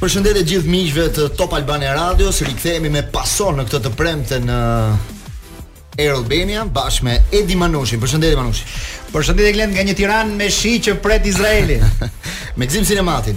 Përshëndetje gjithë miqve të Top Albania Radio, rikthehemi me Pasión në këtë të premte në Air Albania, bashkë me Edi Manushin. Përshëndetje Manushi. Përshëndetje Glend nga një Tiranë me shi që pret Izraelin. Me Gëzim Sinematin.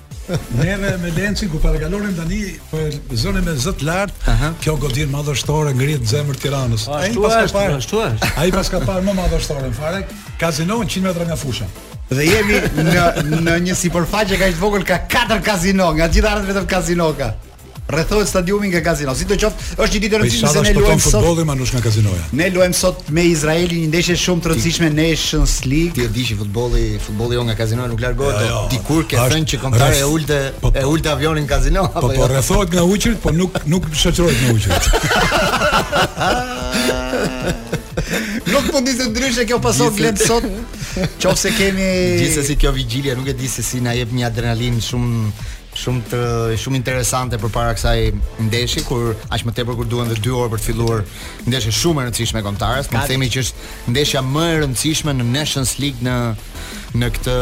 Neve me Lencin kur parakalonim tani po e zonim me zë të lart. Kjo godinë madhështore ngrihet në zemër të Tiranës. Po, ai paska parë, ashtu është. Ai paska parë më madhështoren fare. Kazino 100 metra nga fusha. Dhe jemi në në një sipërfaqe kaq të vogël ka katër kazino, nga gjithë anët vetëm kazino ka. rrethohet stadiumi nga kazino. Sidoqoftë, është një ditë e po rëndësishme se ne luajmë sot futbollin, Manush, nga kazinoja. Ne luajmë sot me Izraelin një ndeshje shumë të rëndësishme në Nations League. Ti e di që futbolli, futbolli jonë nga kazinoja nuk largohet. Jo, jo, dikur ke thënë që kombëtarja e ulte po, e po. ulte avionin në kazino. Po po jo? rrethohet nga ujqërit, po nuk nuk shoqërohet me ujqërit. Nuk po, ditë ndryshe kjo Pasión, Glend, sot. Qofse kemi Gjithsesi kjo vigjilje nuk e di se si na jep një adrenalinë shumë Shumë të shumë interesante përpara kësaj ndeshje kur aq më tepër kur duhen dhe 2 orë për të filluar ndeshje shumë e rëndësishme e kombëtares. Mund të themi që është ndeshja më e rëndësishme në Nations League në në këtë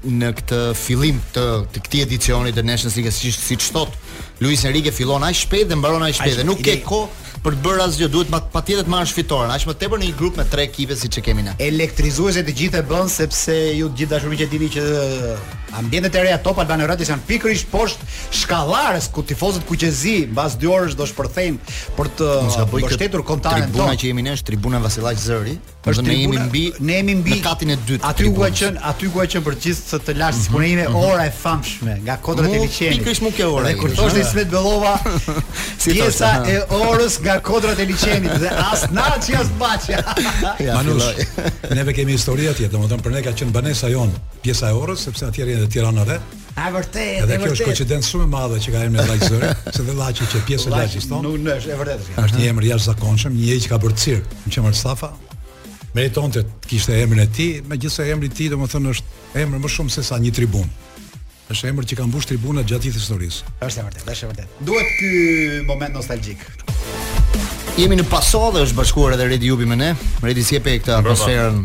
në këtë fillim të, të këtij edicioni të Nations League siç siç thotë Luis Enrique fillon aq shpejt dhe mbaron aq shpejt dhe nuk ke kohë për të bërë asgjë, duhet ma, patjetër të marrësh fitoren, aq më tepër në një grup me tre ekipe siç e kemi ne. Elektrizuese të gjithë e bën sepse ju të gjithë të dashur miq e dini që ambientet e reja të Top Albania Radios janë pikërisht poshtë shkallarës ku tifozët kuqezi mbas dy orësh do shpërthejnë për të mbështetur kombëtaren tonë. Tribuna që jemi ne është tribuna Vasilaq Zëri, Po ne jemi mbi, ne jemi mbi në katin e dytë. Aty ku ka qen, aty ku ka qen për gjithë të lashtët sikur mhm. jemi mhm. ora e famshme nga kodrat e liqenit. Pikërisht ne te ora. Dhe kur thoshte Ismet Bellova, pjesa e orës nga kodrat e liqenit dhe as naçi as baçja. Manush, neve kemi histori atje, domethënë për ne ka qen banesa jonë, pjesa e orës sepse atje janë dhe të Tiranës. A vërtet, e vërtet. Kjo është koincidencë shumë e madhe që ka emrin Lajzë, se dhe Lajzë që pjesë e Lajzës tonë. Nuk është e vërtetë kjo. Është një emër jashtëzakonshëm, një që ka bërë cirk, më qenë Mustafa. Meritonte të kishte emrin e tij, megjithëse emri i tij domethënë është emër më shumë se sa një tribun. Është emër që ka mbush tribunat gjatë gjithë historisë. Është e vërtetë, është e vërtetë. Duhet ky moment nostalgjik. Jemi në paso dhe është bashkuar edhe Redi Jubi me ne. Redi si e pe këtë atmosferën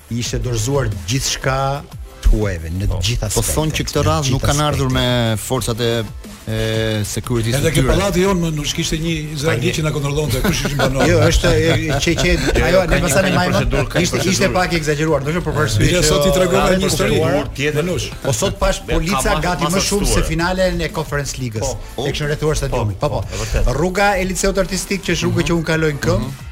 Ishte dorëzuar gjithçka të huajve në të po, gjitha aspektet. Po thonë që këtë radhë nuk kanë ardhur me forcat e e security Edhe te pallati jonë më nuk kishte një izraelit që na kontrollonte kush ishin banorë. Jo, është që që jo, ajo ne pasani më procedur ka ishte ishte pak ekzagjeruar, ndoshta për arsye që sot i tregova një histori tjetër nush. Po sot pashë policë gati më shumë se në finalen e Conference Ligës. Po, po. E kishin rrethuar stadiumin. Po, po. Rruga e liceut artistik që është rruga mhm. që un kaloj në këmbë. Mhm.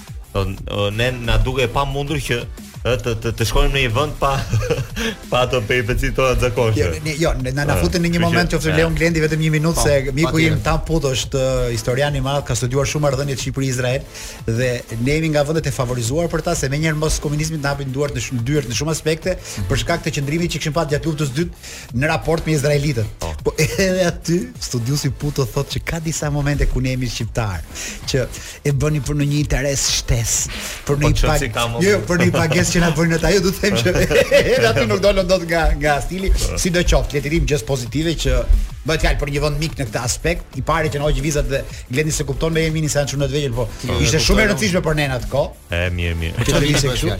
Do ne na duket e pamundur që ë, të të, të shkojmë në një vend pa pa ato peripeci tona të zakonshme. Jo, ne, jo, ne na na futën në një Kështu që- moment qoftë e. Lejo Glendi vetëm një minutë Po, se miku patjetër. im Tan Puto është uh, historian i madh, ka studiuar shumë marrëdhëniet Shqipëri-Izrael dhe ne jemi nga vendet e favorizuar për ta se menjëherë mbas komunizmit na hapën duart në shumë dyert në shumë aspekte për shkak të qëndrimit që kishim pas gjatë luftës së dytë në raport me izraelitët. Po edhe aty studiuesi Puto thotë që ka disa momente ku ne jemi shqiptarë që e bëmë për në një interes shtesë, për në po, një pag, jo, për në një pagesë që na bëjnë ata, jo do të them që edhe aty nuk dolëm dot nga nga stili, po. sidoqoftë, le të rrimë gjësë pozitive që bëhet fjalë për një vend mik në këtë aspekt, i pari që na hoqi vizat dhe Glendi s'e kupton se jeni më të vegjël, po. Ishte shumë e rëndësishme për ne në atë kohë. E mirë, mirë. Çfarë ishte kështu?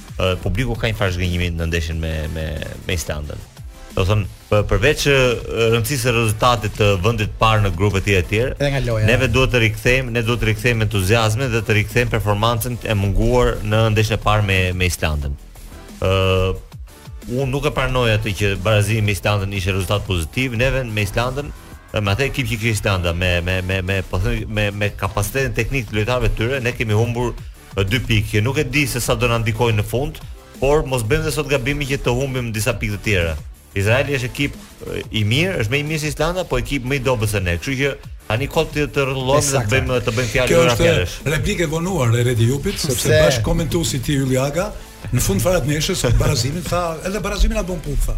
uh, publiku ka një farë zhgënjimi në ndeshjen me me me Islandën. Domethënë përveç rëndësisë së rezultatit të vendit të parë në grup e të tjera etj. Edhe loja. Neve duhet të rikthejmë, ne duhet të rikthejmë entuziazmin dhe të rikthejmë performancën e munguar në ndeshjen e parë me me Islandën. ë uh, Unë nuk e pranoj atë që barazimi me Islandën ishte rezultat pozitiv, neve me Islandën me atë ekip që kishte Islanda me me me me po thënë me me kapacitetin teknik të lojtarëve të tyre ne kemi humbur dy pikë që nuk e di se sa do na ndikojnë në fund, por mos bëjmë dhe sot gabimin që të humbim disa pikë të tjera. Izraeli është ekip i mirë, është më i mirë se Islanda, po ekip më i dobët se ne. Kështu që tani kot të të rrotullohemi dhe të bëjmë të bëjmë fjalë për fjalësh. Kjo është replikë e vonuar e Redi Jupit, sepse Se... bash komentuesi i tij Ylli Aga, në fund fare të ndeshjes, barazimin tha, edhe barazimi na bën punë tha.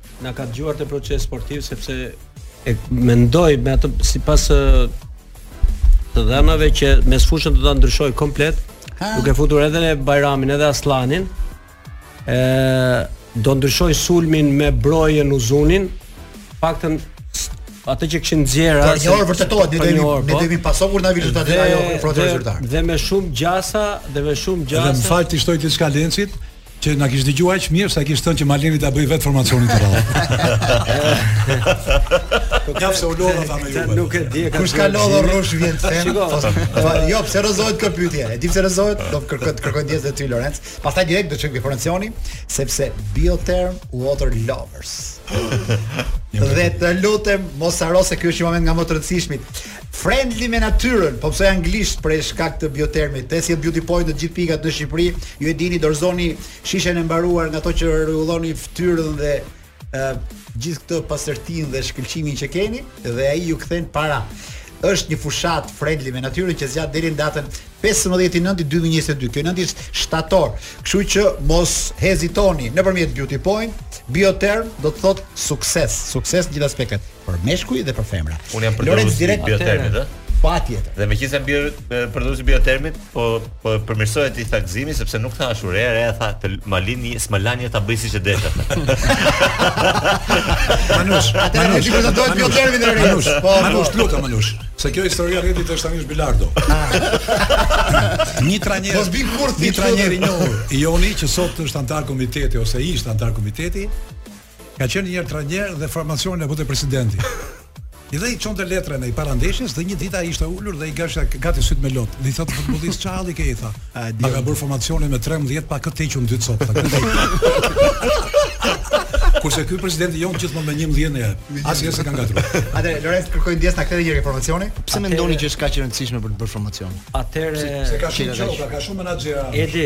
Na ka dëgjuar te Procesi Sportiv sepse e mendoj me atë sipas të dhënave që mesfushën do ta ndryshojë komplet, ha? duke futur edhe Bajramin edhe Asllanin. ë do ndryshojë sulmin me Brojën Uzunin. Të paktën atë që kishin nxjerrë atë. Jo, vërtetohet, ne do jemi ne do jemi po. pasur na vjen ai formacioni zyrtar. Dhe me shumë gjasa, dhe me shumë gjasa. Dhe më fal t'i shtoj diçka Lencit, Që na kish dëgjuar aq mirë sa kish thënë që Maleni ta bëjë vetë formacionin të rrallë. Po ka pse u lodha tha me ju. Nuk e di. Kush të ka lodhur rrush vjen të them. Po jo, pse rrezohet kjo pyetje? E di pse rrezohet? Do të kërkoj të kërkoj ndjesë ty Lorenc. Pastaj direkt do të çojmë formacionin sepse Biotherm Water Lovers. Dhe të lutem mos harro se ky është një moment nga më të rëndësishmit. Friendly me natyrën, po flas anglisht për shkak të Biothermit. Te Si Beauty Point në gjithë pikat në Shqipëri. Ju e dini, dorëzoni shishen e mbaruar nga ato që rregulloni fytyrën dhe ë gjithë këtë pastërtinë dhe shkëlqimin që keni dhe ai ju kthen para. Është një fushatë friendly me natyrën që zgjat deri në datën 15 nënti 2022. Kjo nënta është shtator. Kështu që mos hezitoni nëpërmjet Beauty Point, Biotherm do të thotë sukses, sukses në gjithë aspektet. për meshkuj dhe për femra. Unë jam përdorës i rregullt i Biotermit, ë? Patjetër. Dhe meqenëse je përdorës i Biotermit, po po përmirësohet ti theksimi sepse nuk tha ashtu, re, re tha të malini, s'ma lanë ta bëj siç e desh atë. Manush, atë nuk do të dojë biotermin e re. Po, po, Manush, lutem Manush. Se kjo histori e rritit është tani është bilardo. Një trajner. Po vin kurthi. Një trajner i njohur, Joni që sot është anëtar komiteti ose ishte anëtar komiteti, Ka qenë një herë trajner dhe formacionin ia bënte presidenti. I dhe i çonte letrën ai para ndeshjes dhe një ditë ai ishte ulur dhe i kishte gati syt me lot. Dhe i thotë futbollisti çfarë halli ke i tha. Ma ka bërë formacionin me 13 pa këtë të hequr dy copë. Kurse ky presidenti jonë gjithmonë me 11 ne. Asnjë s'e ka ngatërruar. Atë Lorenz kërkoj ndjesë ta kthej një herë formacioni. Pse mendoni që është kaq e rëndësishme për të bërë formacion? Atëherë se ka shumë çoka, ka shumë menaxhera. Edi,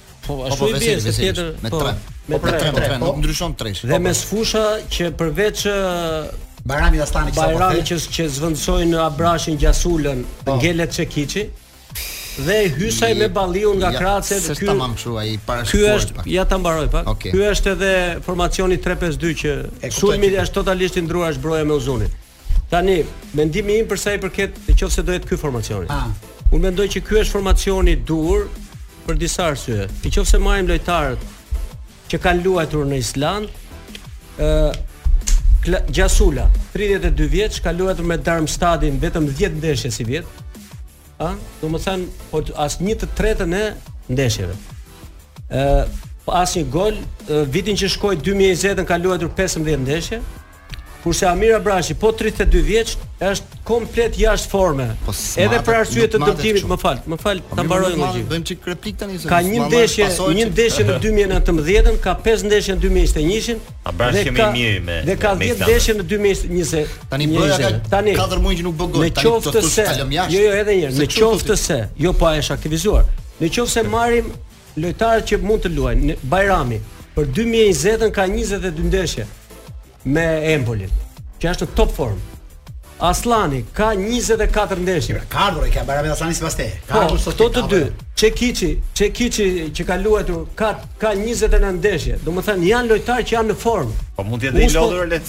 Po, po ashtu po, i bie se tjetër me po, tre. Me po, tre, tre, tre, po, nuk ndryshon tre. Dhe po, mesfusha që përveç Bajrami dhe Asllani kësaj Bajrami që, që zëvendësojnë Abrashin Gjasulën po. Ngelet Çekiçi Dhe Hysaj me Balliun nga ja, krace Se shta mam shu a i Ky është, ja ta mbaroj pak okay. Ky është edhe formacioni 352 që Sulmi është totalisht i ndruar është Broja me Uzunin Tani, mendimi im për sa i përket nëse do jetë ky formacioni. Ah. Unë mendoj që ky është formacioni i duhur për disa arsye. Nëse marrim lojtarët që kanë luajtur në Islandë, ë uh, Gjasula, 32 vjeç, ka luajtur me Darmstadin vetëm 10 ndeshje sivjet. Ë, domethënë, po as një të tretën e ndeshjeve. ë uh, Po asnjë gol, vitin që shkoi 2020-ën ka luajtur 15 ndeshje, Kurse Amir Abrashi, po 32 vjeç, është komplet jashtë forme. Po, edhe për arsye të dëmtimit, më fal, më fal, po, ta mbaroj më gjithë. Bëjmë çik replikë tani se ka një ndeshje, një ndeshje në 2019-ën, ka 5 ndeshje në 2021-shin. Abrashi më i miri me. Dhe ka 10 ndeshje në 2020. Tani Broja ka tani 4 muaj që nuk bën gol, tani do të thotë se ta lëmë jashtë. Jo, jo, edhe një herë, në qoftë se, jo pa po është aktivizuar. Në qoftë se marrim Lojtarët që mund të luajnë, Bajrami për 2021-shin ka 22 ndeshje me Empolin, që është në top form. Asllani ka 24 ndeshje. Pra, ka ardhur koha Bajrami Asllani sipas teje. Ka po, ardhur sot këto të dy. Çekiçi, Çekiçi që ka luajtur ka ka 29 ndeshje. Domethënë janë lojtarë që janë në formë. Po mund të jetë i lodhur le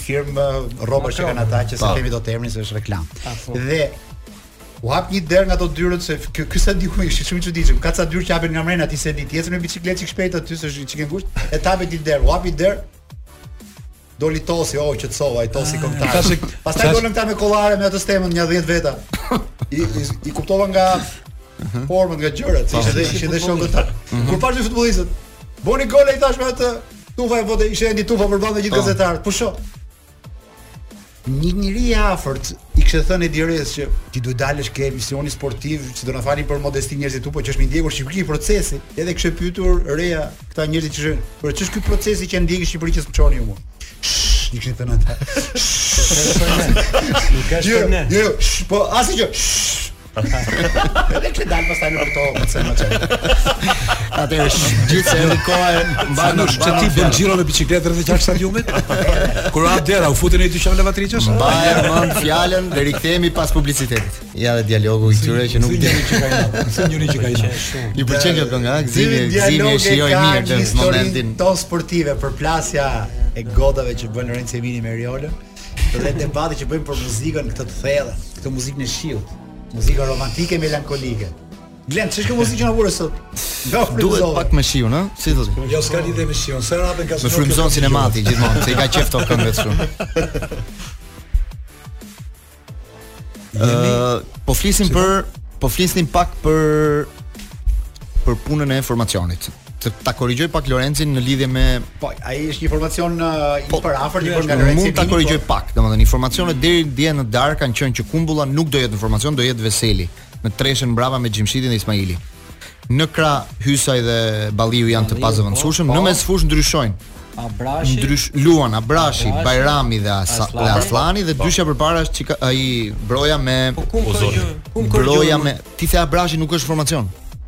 firmë rrobash që kanë ata që s'e themi dot emrin se është reklamë. Dhe u hap një derë nga ato dyert se ky ky stadiumi ishte shumë i çuditshëm. Ka ca dyer që hapen nga mrena ti s'e di, ti ecën me biçikletë çik shpejt aty se çike ngushtë, e hapet ti derë, u hap një derë, doli tosi, oh ç'të shoh, ai tosi ah, kombëtare. Tash pastaj dolën këta me kollare me atë stemën nja 10 veta. I, i, i kuptova nga mhm. formën nga gjërat, si ishte dhe ishte dhe shokët. Mhm. Kur pashë futbollistët, Boni gol ai tash me atë Tufa e vote ishte Endi Tufa përballë me gjithë po. gazetarët. Po shoh. Një njëri i afërt i kishte thënë Edi Rejës që ti duhet të dalësh ke emisioni sportiv që do na falin për modesti njerëzit tu, po që është më ndjekur Shqipëri procesi. Edhe kishte pyetur Reja, këta njerëzit që janë, por ç'është ky procesi që e ndjekin Shqipëri që s'mçoni ju mua. Shh, i kishin thënë ata. Nuk ka jo, shpërne. Jo, jo, po asgjë. Shh. Edhe që dal pastaj në këto përse më qenë. Ate është gjithë se edhe koha e mban, thashë që ti bën xhiro me biçikletë rreth e qark stadiumit? Kur a dera, u futën e dy shanë levatriqës? Mbaje mend fjalën dhe rikthehemi pas publicitetit. Ja dhe dialogu i tyre që nuk dhe. Se njëri që ka i shumë. I pëlqen kjo të nga, Gëzimi, Gëzimi e shijoj mirë dhe në momentin. Ton sportive, përplasja e godave që bënë Renzi Emini me Riolën. Dhe debati që bëjmë për muzikën këtë të thellë, këtë muzikën e shiut, muzika romantike melankolike. Glen, ç'është kjo muzikë që na vure sot? Jo duhet pak me shiu, në? Si thotë? Jo, s'ka lidhje me shiu, s'e rapën ka. Më frymëzon Sinamati gjithmonë, se i ka qejf këto këngë këtu. Ë, po flisim për po flisnim pak për për punën e formacionit. Të ta korrigjoj pak Lorencin në lidhje me Po, ai është një informacion uh, i përafërt, i bërë nga Lorenci. Po, mund ta Vini, korrigjoj po- pak, domethënë informacionet deri dje në darkë kanë qenë që Kumbulla nuk do jetë në formacion, do jetë Veseli. në treshen mbrapa me Xhimshitin dhe Ismaili. Në krah Hysaj dhe Balliu janë të pazëvendësueshëm, në po. mesfushë ndryshojnë. Abrashi ndrysh luan Abrashi, Abrashi Bajrami dhe As Asllani, Asllani dhe po. dyshja përpara është Çika ai Broja me po, Broja me ti the Abrashi nuk është formacion.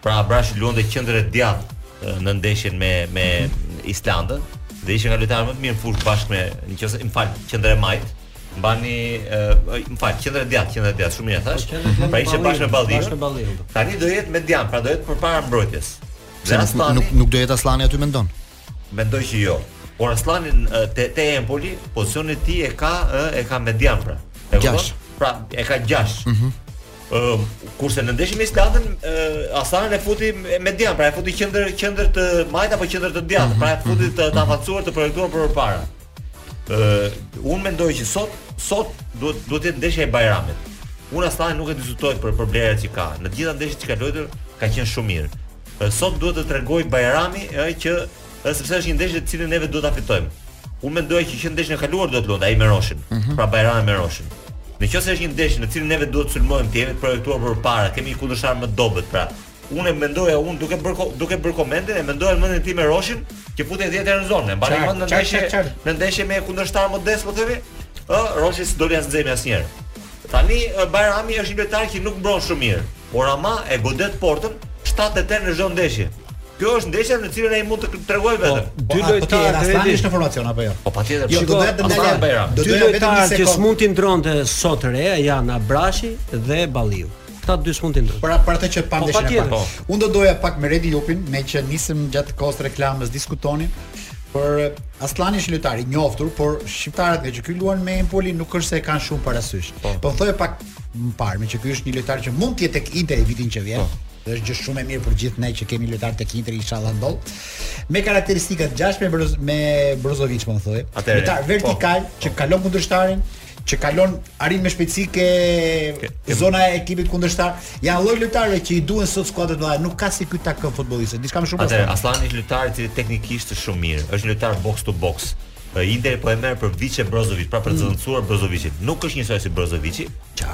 Pra Abrashi luante qendër e djathtë në ndeshjen me me Islandën dhe ishte nga lojtarët më të mirë në fushë bashkë me, nëse më fal, qendër e majtë. Mbani, më fal, qendër e djathtë, qendër e djathtë, shumë mirë thash. Po, pra ishte bashkë me Balliun. Bashkë me Balliun. Tani do jetë median, pra do jetë përpara mbrojtjes. Dhe nuk nuk do jetë Asllani aty mendon. Mendoj që jo. Por Asllani te te Empoli, pozicionin e tij e ka ë e ka median pra. E kupton? Pra, e ka 6. Ëh. Mm Ëm, kurse në ndeshjen me Islandën, Asllanin e futi median, pra e futi qendër qendër të majtë apo qendër të djathtë, pra e futi të të avancuar të projektuar për përpara. Ëh, unë mendoj që sot sot duhet duhet të jetë ndeshja e Bajramit. Unë Asllanin nuk e diskutoj për për vlerat që ka. Në të gjitha ndeshjet që ka luajtur, ka qenë shumë mirë. Sot duhet të tregojë Bajrami ë që ë sepse është një ndeshje të cilën neve duhet ta fitojmë. Unë mendoja që që ndeshjen e kaluar duhet luante ai me Roshin, mm -hmm. pra Bajrami me Roshin. Në qoftë se është një ndeshje në cilën neve duhet të sulmojmë, të jemi të projektuar përpara, kemi një kundërshtar më dobët, pra unë e mendoja unë duke bër duke bër komentin e mendoja në mendjen time me Roshin që futej 10 herë në zonë. E mbani mend në ndeshje në ndeshje me kundërshtar modest, po themi, ë Roshi s'do li asnjë asnjëherë. Tani Bajrami është një lojtar që nuk mbron shumë mirë, por ama e godet portën shtatë-tetë herë në çdo ndeshje. Kjo është ndeshja në të cilën ai mund të tregojë po, vetëm. Po, dy lojtarë të rëndë në formacion apo jo? Po patjetër. Jo, do të jetë ndeshja e Bajramit. Dy lojtarë që s'mund t'i ndërronte sot Reja janë Abrashi dhe Balliu. Këta dy s'mund të ndryshojnë. Pra për atë që pamë po, ndeshjen e parë. Unë do doja pak me Redi Jupin, meqë nisëm gjatë kohës së reklamës diskutonim për Asllani është lojtar i njoftur, por shqiptarët ngaqë ky luan me Empoli nuk është se e kanë shumë parasysh. Po, po thoje pak më parë, meqë ky është një lojtar që mund të jetë tek Interi vitin që vjen. Po. Dhe është gjë shumë e mirë për gjithë ne që kemi lojtar tek Inter inshallah ndodh. Me karakteristika të ngjashme me Brozovic, po më thoje. Lojtar po. vertikal që kalon kundërshtarin, që kalon, arrin me shpejtësi ke, ke zona e ekipit kundërshtar. Ai lloj lojtari që i duhen sot skuadrave të mëdha, nuk ka si ky tak futbollistët. Diçka më shumë. Atë Asllani është lojtar i cili teknikisht është shumë mirë. Është një lojtar box to box. Interi po e merr për Vice Brozovic, pra për të mm. zëvendësuar Brozovicin. Nuk është njësoj si Brozovici.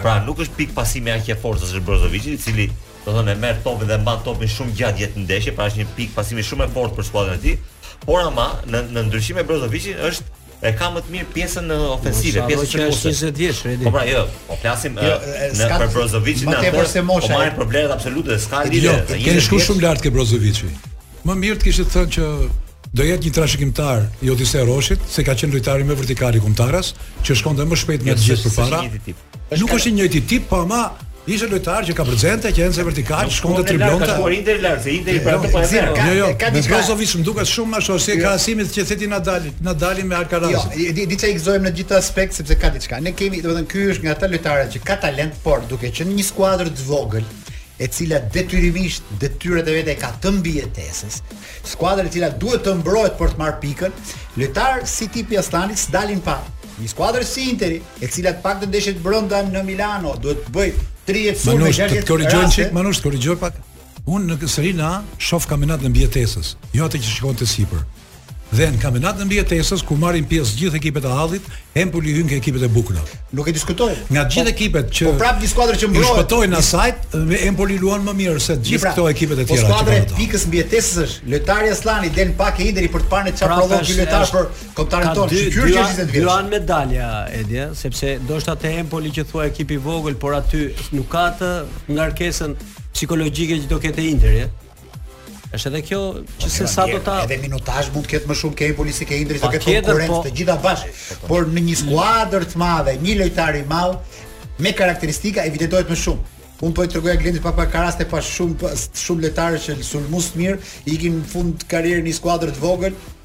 Pra nuk është pikë pasimi aq e fortë si Brozovici, i cili do të thotë e merr topin dhe mban topin shumë gjatë një ndeshje, pra është një pikë pasimi shumë e fortë për skuadrën e tij. Por ama në në ndryshim me Brozovicin është E ka më të mirë pjesën në ofensivë, pjesën që është 20 vjeç, Redi. Po pra, jo, po flasim jo, në për Brozovicin atë. Më tepër se mosha. Po e marrim për vlerë absolute, s'ka jo, lidhje. Jo, ke shku shumë lart ke Brozovici. Më mirë të kishe thënë që do jetë një trashëgimtar i Odise Roshit, se ka qenë lojtari më vertikal i Kombëtares, që shkonte më shpejt nga jo, të gjithë përpara. Nuk është i njëjti tip, po ama ishte lojtar që ka prezencë, që ende vertikal, shkonte, triblonte. Ka Inter lart, se Inter i pra të pasë. Jo, jo, ka diçka. Brozovic më duket shumë më ashtu si krahasimi që the ti Nadal, Nadali me Alcaraz. Jo, di di çai gëzojmë në gjithë aspekt sepse ka diçka. Ne kemi, domethënë ky është nga ata lojtarët që ka talent, por duke qenë në një skuadër të vogël, e cila detyrimisht detyrat e veta i ka të mbijetesës. Skuadra e cila duhet të mbrohet për të marrë pikën, lojtar si tipi i Asllanit s'dalin në pah. Një skuadër si Interi, e cila të paktën ndeshjet brenda në Milano duhet të bëjë 30 sulme me 60 raste. Të korrigjoj një çik, Manush, korrigjoj pak. Unë në Serie A shoh kampionatin e mbijetesës, jo atë që shikon ti sipër. Dhe në kampionatin e mbijetesës ku marrin pjesë gjithë ekipet e hallit, Empoli hyn ke ekipet e bukura. Nuk e diskutoj. Nga të gjithë po, ekipet që Po prap një skuadër që mbrohet. Shpëtojnë në sajt, Empoli luan më mirë se gjithë pra, këto ekipet e po tjera. Po skuadra e pikës mbijetesës është Lojtari Asllani del në pah ke Interi për të parë çfarë pra, prodhon ky lojtar për Kombëtaren tonë, dy dy janë dy janë medalja edhe, sepse ndoshta te Empoli që thua ekip i vogël, por aty nuk ka atë ngarkesën psikologjike që do ketë te Interi. Është edhe kjo që po, se sa do ta edhe minutazh mund të ketë më shumë ke Empoli se ke Interi, do ketë konkurrencë po- të gjitha bashkë. Po, po. Por në një skuadër të madhe, një lojtar i madh me karakteristika evidentohet më shumë. Unë po i tregoja Glendit pak, pak raste, ka shumë shumë lojtarë që sulmues mirë, ikin në fund karrierës në skuadër të vogël,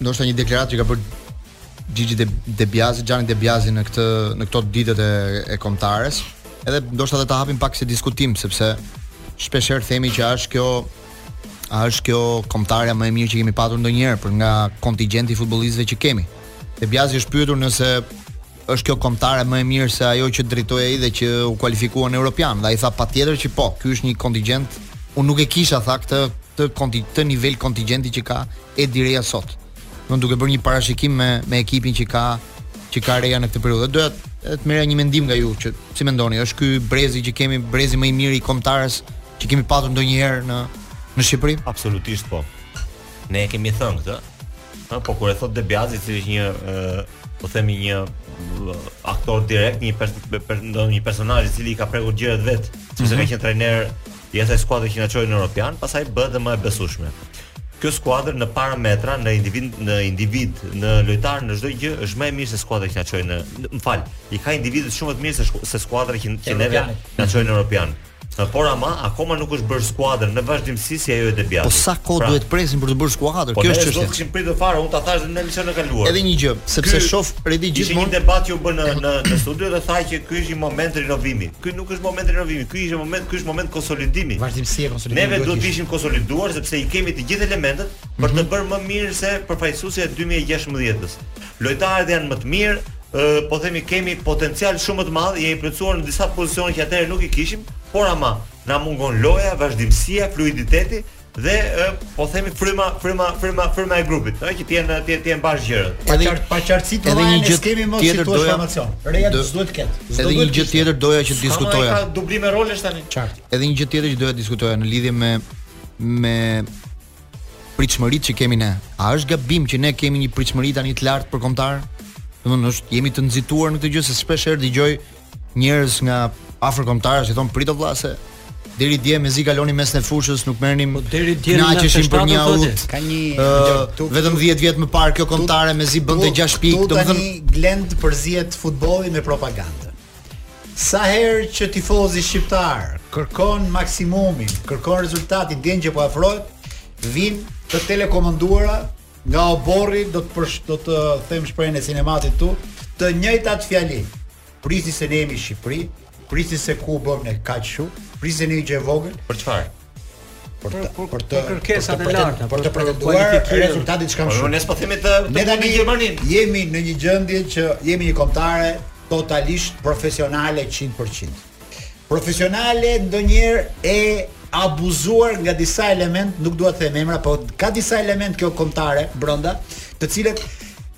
Ndoshta një deklaratë që ka bërë Gigi De, De Biasi, Gianni De Biasi në këtë në këto ditët e, e kombëtares. Edhe ndoshta edhe ta hapim pak si diskutim sepse shpesh herë themi që a është kjo a është kjo kombëtarja më e mirë që kemi patur ndonjëherë për nga kontingjenti i futbollistëve që kemi. De Biasi është pyetur nëse Është kjo kombëtare më e mirë se ajo që drejtoi ai dhe që u kualifikua në Europian? Dhe ai tha patjetër që po, ky është një kontingjent. Unë nuk e kisha tha këtë këtë konti, këtë nivel kontingjenti që ka Edi Reja sot. Unë duke bërë një parashikim me me ekipin që ka që ka Reja në këtë periudhë. Doja të merrja një mendim nga ju që si mendoni, është ky brezi që kemi, brezi më i mirë i kombëtares që kemi patur ndonjëherë në në Shqipëri? Absolutisht po. Ne e kemi thënë këtë. Po kur e thotë De Biasi, se është një po themi një aktor direkt, një pers per një personazh i cili i ka prekur gjërat vetë, sepse mm -hmm. ka mhm. qenë trajner i asaj skuadre që na çoi në Europian, pastaj bëhet dhe më e besueshme. Kjo skuadër në parametra, në individ, në individ, në lojtarë, në çdo gjë është më e mirë se skuadra që na çoi në, më fal, i ka individët shumë më të mirë se se skuadra që që neve na çoi në Europian. Por ama akoma nuk është bërë skuadër në vazhdimësi si ajo e De Biasit. Po sa kohë pra, duhet presim për të bërë skuadër? Po Kjo është çështja. Po ne kishim pritur fare, unë ta thashë edhe në emisionin e kaluar. Edhe një gjë, sepse ky, shof Redi gjithmonë një debat që u bë në në, në studio dhe tha që ky ishte moment rinovimi. Ky nuk është moment rinovimi, ky ishte moment, ky është moment konsolidimi. Vazhdimësi e konsolidimit. Neve duhet të ishim konsoliduar sepse i kemi të gjithë elementët për të mhm. bërë më mirë se përfaqësuesja e 2016-s. Lojtarët janë më të mirë, ë po themi kemi potencial shumë më të madh, jemi plotësuar në disa pozicione që atëherë nuk i kishim, por ama na mungon loja, vazhdimësia, fluiditeti dhe ë po themi fryma, fryma, fryma, fryma e grupit, ë që të jenë të jenë të jenë bashkë gjërat. Paqartë, paqartësi të mëdha ne kemi më si thua formacion. Reja do të ketë. Edhe një gjë tjetër doja që të diskutoja. Ka dublime rolesh tani. Qartë. Edhe një gjë tjetër që doja të diskutoja në lidhje me me pritshmëritë që kemi ne. A është gabim që ne kemi një pritshmëri tani të lartë për kombëtaren? Domthonë është jemi të nxituar në këtë gjë se shpesh herë dëgjoj njerëz nga afër kombëtares që thonë prit o vlla se deri dje mezi kalonim mesin e fushës nuk merrnim po deri dje na qeshim për një aut ka një uh, vetëm 10 vjet më parë kjo kombëtare mezi bënte 6 pikë domethënë Glend përzihet futbolli me propagandë Sa herë që tifozi shqiptar kërkon maksimumin, kërkon rezultatin, ndjen që po afrohet, vijnë të telekomanduara nga oborri do të përsh, do të them shprehjen e Sinematit ktu, të njëjtat fjali. Prisi se ne jemi Shqipëri, prisi se ku bëmë ne kaq shumë, prisi se ne gjë e vogël. Për çfarë? për të për të kërkesat e larta për të pretenduar rezultate shumë, po, shumë. Ne s'po themi të jemi tani Gjermani. Jemi në një gjendje që jemi një kombëtare totalisht profesionale 100%. Profesionale ndonjëherë e abuzuar nga disa elementë, nuk dua të them emra, por ka disa elementë kjo kombëtare brenda, të cilët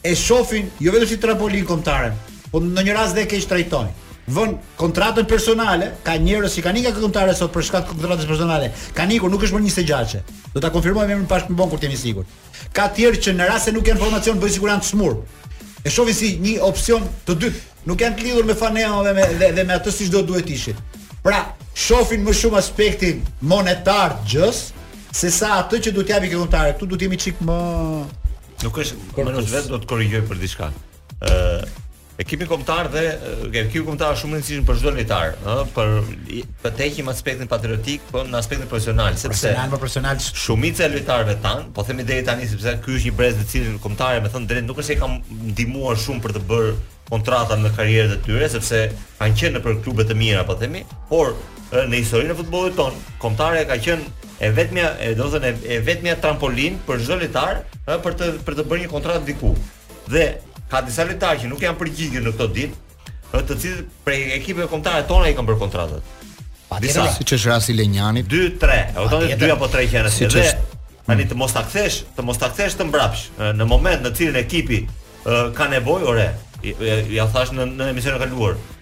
e shohin jo vetëm si trampolinë kombëtaren, Po në një rast edhe e keqtrajtojnë. Vënë kontratën personale, ka njerëz që kanë ikur nga kombëtarja sot për shkak të kontratës personale. Kanë ikur, nuk është më 26-she. Do ta konfirmojmë emrin pas më vonë kur të jemi të sigurt. Ka të tjerë që në rast se nuk janë në formacion bëjnë sikur janë të sëmurë. E shohin si një opsion të dytë. Nuk janë të lidhur me fanellën dhe me dhe, dhe me atë siç do duhet të ishin. Pra, shohin më shumë aspektin monetar të gjësë se sa atë që duhet t'i japin kombëtares. Këtu duhet të jemi çik më Nuk është, më le vetëm do të korrigjoj për diçka. ë Ekipi kombëtar dhe ekipi kombëtar është shumë i rëndësishëm për çdo lojtar, ë, për për të heqim aspektin patriotik, po në aspektin profesional, sepse profesional më profesional shumica e lojtarëve tanë, po themi deri tani sepse ky është një brez të cilin kombëtarja, me thënë të drejtën, nuk është se e ka ndihmuar shumë për të bërë kontrata në karrierën e tyre sepse kanë qenë nëpër klube të mira, po themi, por në historinë e futbollit tonë, kombëtarja ka qenë e vetmja, e do të thoja e vetmja trampolinë për çdo lojtar, ë për të për të bërë një kontratë diku. Dhe ka disa lojtarë që nuk janë përgjigjur në këto ditë, të cilët prej ekipeve kombëtare tona i kanë bërë kontratat. Disa siç është rasti i Lenjanit. 2 3, e kupton? 2 apo 3 që janë si dhe tani të mos ta kthesh, të mos ta kthesh të mbrapsht në momentin në të cilin ekipi ka nevojë, ore, ia thashë në në emisionin e kaluar.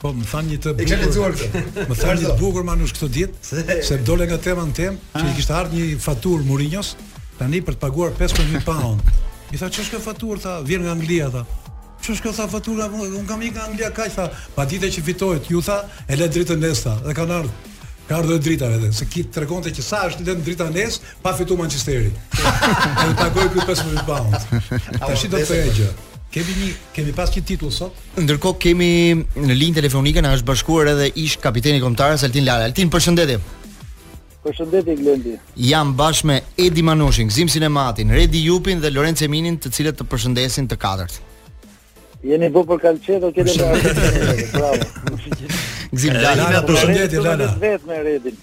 Po, më thanë një të bukur. E ke lexuar këtë? Më thanë një të bukur Manush këto ditë, se dolëm nga tema në temë, që i ah. kishte ardhur një faturë Mourinhos, tani për të paguar 15000 pound. I tha ç'është kjo faturë, tha, vjen nga Anglia tha. Ç'është kjo tha fatura, unë kam ikë nga Anglia kaq tha, po ditën që fitoi, ju tha, e le dritën ndez tha, dhe kanë ardhur. Ka ardhur drita vetë, se ky tregonte që sa është lënë drita ndez pa fitu Manchesteri. Ai pagoi ky 15000 pound. Tash do të thotë gjë. Kemi një, kemi pas një titull sot. Ndërkohë kemi në linjë telefonike na është bashkuar edhe ish kapiteni i kombëtares Altin Lala. Altin, përshëndetje. Përshëndetje Glendi. Jam bashkë me Edi Manushin, Gzim Sinematin, Redi Jupin dhe Lorenc Eminin, të cilët të përshëndesin të katërt. Jeni bo për kalçe do keni me Bravo. Gzim Lala, përshëndetje Lala. Vetë me Redin.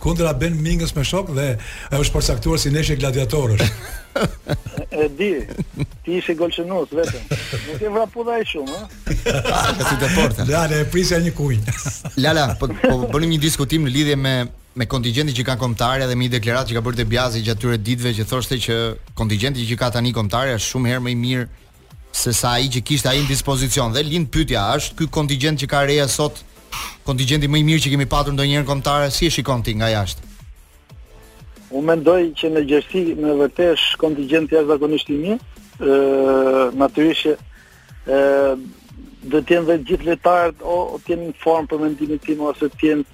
Kundra Ben Mingës me shok dhe ajo është përcaktuar si ndeshje gladiatorësh. e di. Ti ishe golçënus vetëm. Nuk e vrapove dhe aq shumë, ëh. Ka, si te porta. Lala e prisja një kuj. Lala, po po bënim një diskutim në lidhje me me kontingjentin që ka kombëtarja dhe me një deklaratë që ka bërë De Biasi gjatë këtyre ditëve që thoshte që kontingjenti që ka tani kombëtarja është shumë herë më i mirë se sa ai që kishte ai në dispozicion dhe lind pyetja a është ky kontingjent që ka Reja sot kontingjenti më i mirë që kemi patur ndonjëherë kombëtare si e shikon ti nga jashtë Unë mendoj që në gjerësi në vërtetë kontingjenti është jashtëzakonisht i mirë ë natyrisht ë do të jenë dhe gjithë lojtarët o të jenë në formë për mendimin tim ose të jenë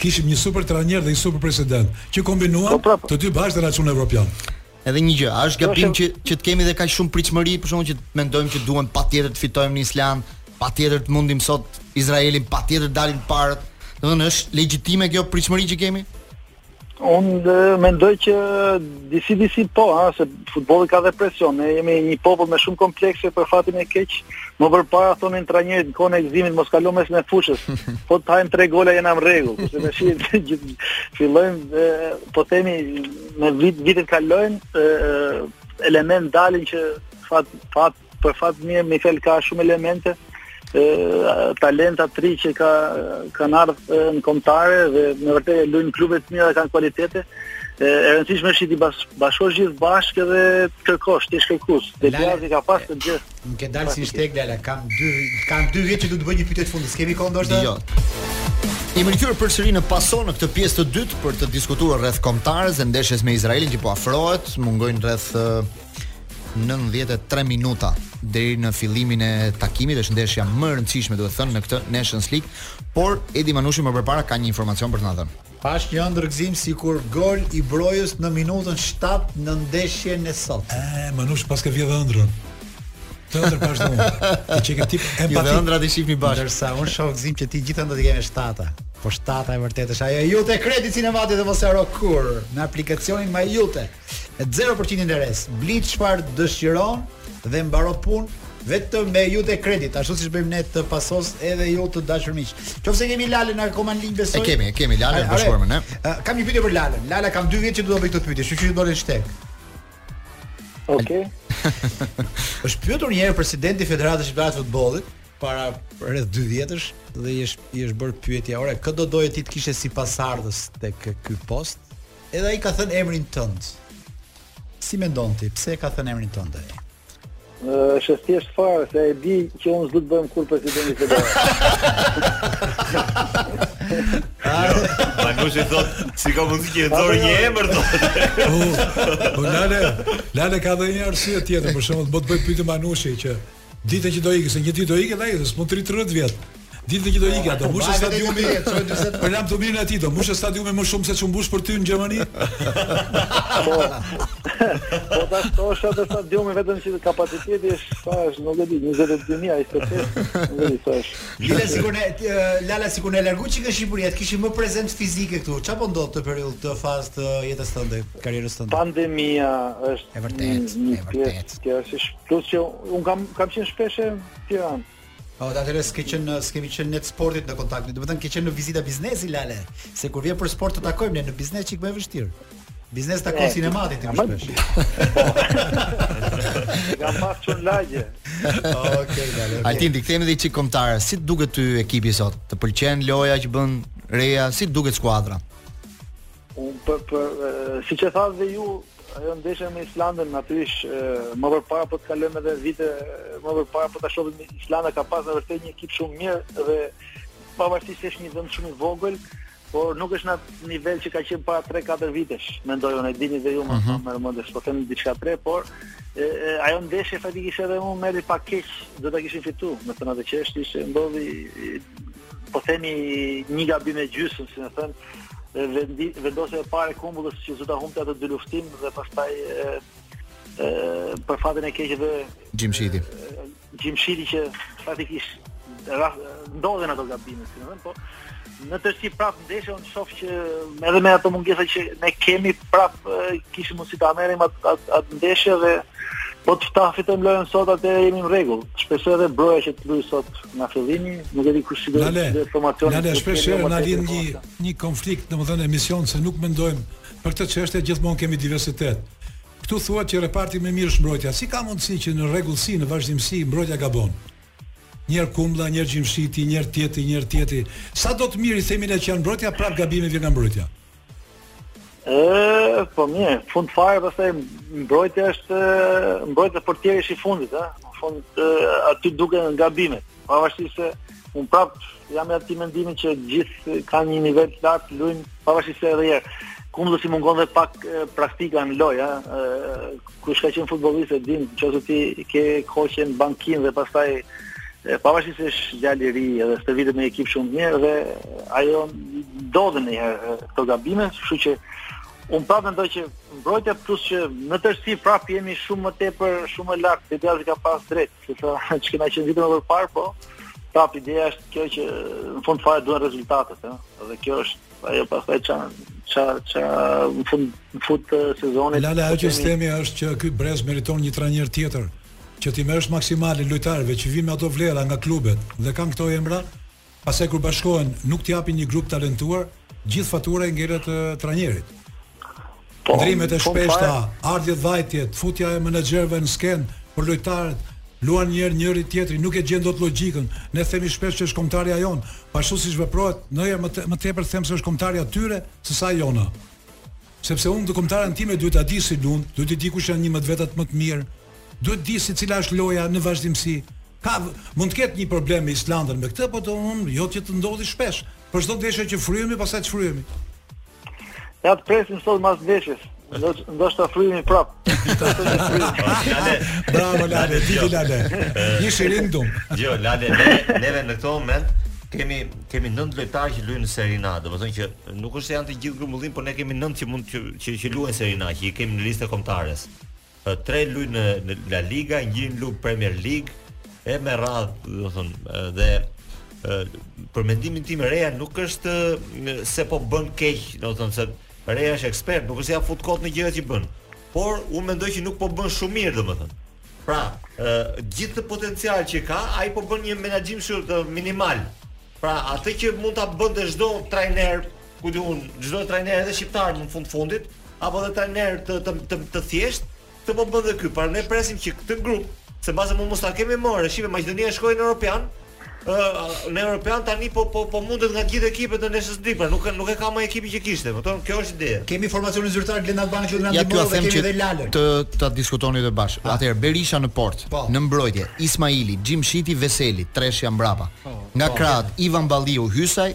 Kishim një super trajner dhe një super president, që kombinuan po, të dy bashkë dhe na çunë evropian. Edhe një gjë, a është gabim që që të kemi dhe kaq shumë pritshmëri, për shkakun që mendojmë që duam patjetër të fitojmë në Islandë, patjetër të mundim sot Izraelin, patjetër të dalim të parët. Domethënë është legjitime kjo pritshmëri që kemi? Unë mendoj që disi disi po, ha, se Futbolli ka dhe presion, ne jemi një popull me shumë komplekse për fatin e keq. Më përpara thonin trajnerët në kohën e Gëzimit mos kalo mesin e fushës. Po të hajmë tre gola jena në rregull, kurse tash gjithë fillojmë po themi me vit vitet kalojnë element dalin që fat fat Për fat të mirë, Mikel ka shumë elemente, talenta të ri që ka kanë ardhur në kombëtare dhe me të vërtetë luajnë klube të mira kanë kualitete. E, e rëndësishme është t'i bas, bashkosh gjithë bashkë dhe të kërkosh, ti shkërkus. De Biazi i ka pas të gjithë. Më ke dalë në shteg Lala, kam dy kam dy vjet që dua të të bëj një pyetje të fundit. S'kemi kohë ndoshta? Jo. Jemi rikthyer përsëri në Paso në këtë pjesë të dytë për të diskutuar rreth kombëtares dhe ndeshjes me Izraelin që po afrohet, mungojnë rreth 93 minuta deri në fillimin e takimit, është ndeshja më e rëndësishme duhet thënë në këtë Nations League, por Edi Manushi më përpara ka një informacion për të na dhënë. Pashë një ëndërr Gëzim sikur gol i Brojës në minutën 7 në ndeshjen e sotme. E, Manush paske dhe ëndrrën. Atë ëndërr pashë dhe unë. Ti qenke tip empatik. Jo dhe ëndrrat i shifni bashkë. Ndërsa, unë shof Gëzim që ti gjithë ëndrrat i ke me shtata. Po shtata e vërtetë është ajo Iute Credit sinematit dhe mos e kurrë në aplikacionin MyIute. Zero për qind interes. Bli çfarë dëshiron dhe mbaro punë vetëm me Iute Credit, ashtu siç bëjmë ne të Pasos edhe ju të dashur miq. Nëse kemi Lalën akoma në linjë besoj. E kemi, e kemi Lalën e bashkuar me ne. Kam një pyetje për Lalën. Lala kam 2 vjet që dua të të bëj këtë pyetje, kështu që më dole në shteg. Okej. Është pyetur një herë presidenti i Federatës Shqiptare të Futbollit para rreth 2 vjetësh dhe i është i është bërë pyetja, "Ore, kë do doje ti të kishe si pasardhës tek ky post?" Edhe ai ka thënë emrin tënd. Si mendon ti, pse e ka thënë emrin tënd ai? është e thjeshtë fare se e di që unë s'do të bëhem kurrë president të bëjë. Manushi thotë, si ka mundësi që e nxori një emër thotë. Po Lala, Lala ka dhe një arsye tjetër, për shembull, do të bëjë pyetje Manushi që Ditën që do ikë, se një ditë do ikë dhe ai, s'mund të rri 30 vjet. Ditën që do ikë, do mbushë stadiumi. Për lamtumirën e tij, do mbushë stadiumi më shumë se ç'u mbush për ty në Gjermani. Po. Po ta shoh atë stadiumi vetëm që kapaciteti është sa është, nuk e di, 22000 ai sot. Nuk e di sa është. Lala sikur ne Lala sikur na u largu çikë në Shqipëri, të kishim më prezent fizike këtu. Çfarë po ndodh kët periudhë kët fazë të jetës tënde, karrierës tënde? Pandemia është e vërtetë, e vërtetë. Kjo është Plus që un kam kam qenë shpesh në Tiranë. Po oh, atëherë s'ke qenë në s'kemi qenë ne të sportit në kontakt. Domethënë ke qenë në vizita biznesi Lale, se kur vjen për sport të takojmë ne në biznes çik më e vështirë. Biznes takon eh, Sinamatin ti më shpesh. Kam pas çun lagje. Okej, Lale. Ai t'i rikthemi dhe çik kombëtares. Si duket ty ekipi sot? Të pëlqen loja që bën Reja? Si duket skuadra? Unë për, për, siç e thatë dhe ju, Ajo ndeshja me Islandën natyrisht më përpara po të kalojmë edhe vite më përpara po ta shohim Islanda ka pasur vërtet një ekip shumë mirë dhe pavarësisht se është një vend shumë i vogël, por nuk është në atë nivel që ka qenë para 3-4 vitesh, mendoj unë, e dini dhe ju më mhm. shumë më mendoj, po them diçka tre, por e, e, ajo ndeshje faktikisht edhe unë m'erdhi pak keq, do ta kishim fituar, me thënë atë që është ishte ndodhi po themi një gabim e gjysmë, si më thën, vendi vendosja e parë e Kumbullës që zor ta humbte atë dyluftim dhe pastaj e, e, për fatin e keq dhe Gjimshiti. Gjimshiti që praktikisht ndodhin ato gabime, si më thën, po në tërësi prapë ndeshja unë shoh që edhe me ato mungesa që ne kemi prap kishim mundësi ta merrim atë at, at ndeshje dhe po ta fitojmë lojën sot atëherë jemi në rregull. Shpresoj edhe Broja që të luajë sot nga fillimi, nuk e di kush do të jetë formacioni. Lale, shpesh herë na vjen një një konflikt, domethënë në emision se nuk mendojmë për këtë çështje, gjithmonë kemi diversitet. Ktu thuhet që reparti më i mirë është mbrojtja. Si ka mundësi që në rregullsi, në vazhdimsi mbrojtja gabon? Njër Kumbla, njër Gjimshiti, njër tjetri, njër tjetri. Sado të mirë i themi ne që janë mbrojtja, prap gabimi vjen nga mbrojtja. Ëh, po mirë, fund fare pastaj mbrojtja është mbrojtja portieri është i fundit, ëh. Në fund aty duken gabimet. Pavarësisht se un prap jam i atij mendimi që gjithë kanë një nivel të lartë luajnë pavarësisht se edhe herë Kumbullës i mungon dhe pak praktika në lojë, ëh. Kush ka qenë futbollist e din, nëse ti ke kohë qenë në bankinë dhe pastaj pavarësisht se është djalë i ri dhe stërvitet me ekip shumë të mirë dhe ajo ndodhin një herë këto gabime, kështu që un prapë mendoj që mbrojtja plus që në tërësi prapë jemi shumë më tepër, shumë më lart, te djalë ka pas drejt, sepse çka kena qenë vitet më parë, po prapë ideja është kjo që në fund fare duhen rezultatet, ëh, dhe kjo është Ajo pastaj ça ça ça në fund në fund të sezonit. Lala ajo që themi është që ky brez meriton një trajner tjetër që t'i marrësh maksimalen lojtarëve që vijnë me ato vlera nga klubet dhe kanë këto emra, pastaj kur bashkohen nuk të japin një grup të talentuar, gjithë fatura i ngelet trajnerit. Po, ndërrimet e po, shpeshta, pa... ardhjet vajtjet, futja e menaxherëve në skenë për lojtarët, luan një herë njëri tjetri, nuk e gjen dot logjikën. Ne themi shpesh që është kombëtarja jon, po ashtu siç veprohet, ndonjëherë më të, më tepër them se është kombëtarja tyre se sa jona. Sepse unë te kombëtarja time duhet ta di si luan, duhet të di kush janë 11 vetat më të mirë, duhet të di se cila është loja në vazhdimësi. Ka mund të ketë një problem me Islandën me këtë, por unë jo që të ndodhi shpesh. Për çdo ndeshje që fryhemi, pastaj shfryhemi. Ja të presim sot mas ndeshjes. Ndoshta fryhemi prap. Bravo Lale, ti di Lale. Një shirim dum. Jo, Lale, ne neve në këtë moment kemi kemi 9 lojtarë që luajnë në Serie A, domethënë që nuk është se janë të gjithë në grumbullim, por ne kemi 9 që mund të që, që luajnë Serie A, që i kemi në listën e kombëtares. tre luj në La Liga, një luj në Premier League e me radh, do të thon, dhe për mendimin tim Reja nuk është se po bën keq, do të thon se Reja është ekspert, nuk është se ia fut kot në gjërat që bën. Por unë mendoj që nuk po bën shumë mirë, domethënë. Pra, ë gjithë atë potencial që ka, ai po bën një menaxhim shumë minimal. Pra, atë që mund ta bënte çdo trajner ku di un, çdo trajner edhe shqiptar në fund fundit, apo edhe trajner të të të, të thjesht, këtë po bën dhe ky. Pra ne presim që këtë grup, se mbase mund mos ta kemi më, ore, shife Maqedonia shkoi në Europian, ë në Europian tani po po po mundet nga gjithë ekipet në Nations League, pra nuk nuk e ka më ekipin që kishte, më thon, kjo është ideja. Kemi formacionin zyrtar Glenn Albani që do na ndihmojë dhe kemi edhe Lalën. Që ta diskutoni të bashkë. Ah. Atëherë Berisha në port, po. në mbrojtje, Ismaili, Gjimshiti, Veseli, treshja mbrapa. Po. Nga po. krahët Ivan Balliu, Hysaj,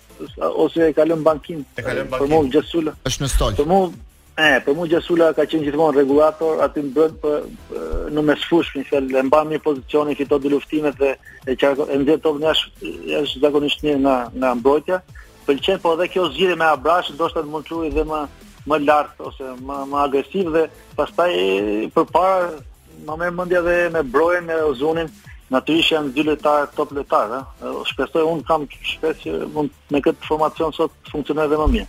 ose e kalon bankim. E kalon bankim. Për mua Gjasula. Është në stol. Për mua e, për mua Gjasula ka qenë gjithmonë rregullator aty në brend për në mesfushë, më thënë, e mban mirë pozicionin, fiton dyluftimet dhe e qarko e nxjerr topin jashtë jashtë zakonisht mirë nga nga mbrojtja. Pëlqen po edhe kjo zgjidhje me Abrashin, ndoshta mund të luajë dhe më më lart ose më më agresiv dhe pastaj përpara Ma merr mendja dhe me Brojen me Uzunin, natyrisht janë dy lojtarë top lojtarë, ë. Shpresoj unë kam shpresë që mund me këtë formacion sot të funksionojë edhe më mirë.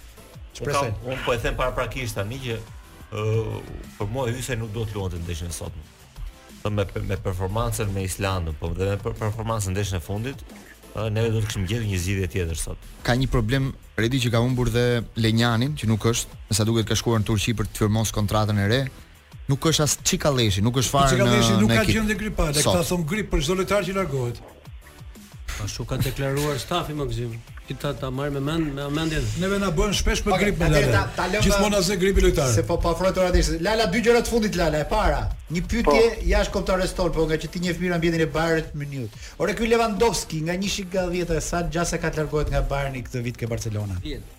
Shpresoj. Unë, unë po e them paraprakisht tani që ë uh, për mua Hysaj nuk duhet të luante ndeshjen e sotme. Dhe me me performancën me Islandën, po dhe me performancën në ndeshjen e fundit, ë ne do të kishim gjetur një zgjidhje tjetër sot. Ka një problem Redi që ka humbur dhe Lenjanin, që nuk është, me sa duket ka shkuar në Turqi për të firmosur kontratën e re, Nuk është as Cikalleshi, nuk është fare në Cikalleshi nuk ka gjendje gripale, këta thon grip për çdo lojtar që largohet. Ashtu ka deklaruar stafi mo Gzim. Ti ta ta marr me mend, me mendje. Neve na bën shpesh me grip me Lala. Gjithmonë e zë gripi lojtar. Se po pa afroj të radish. Lala dy gjëra të fundit Lala e para. Një pyetje po. jashtë kombëtares tonë, po nga që ti njeh mirë ambientin e Bayern Munich. Ore ky Lewandowski nga 1-10 sa gjasa ka të largohet nga Bayern këtë vit ke Barcelona? 10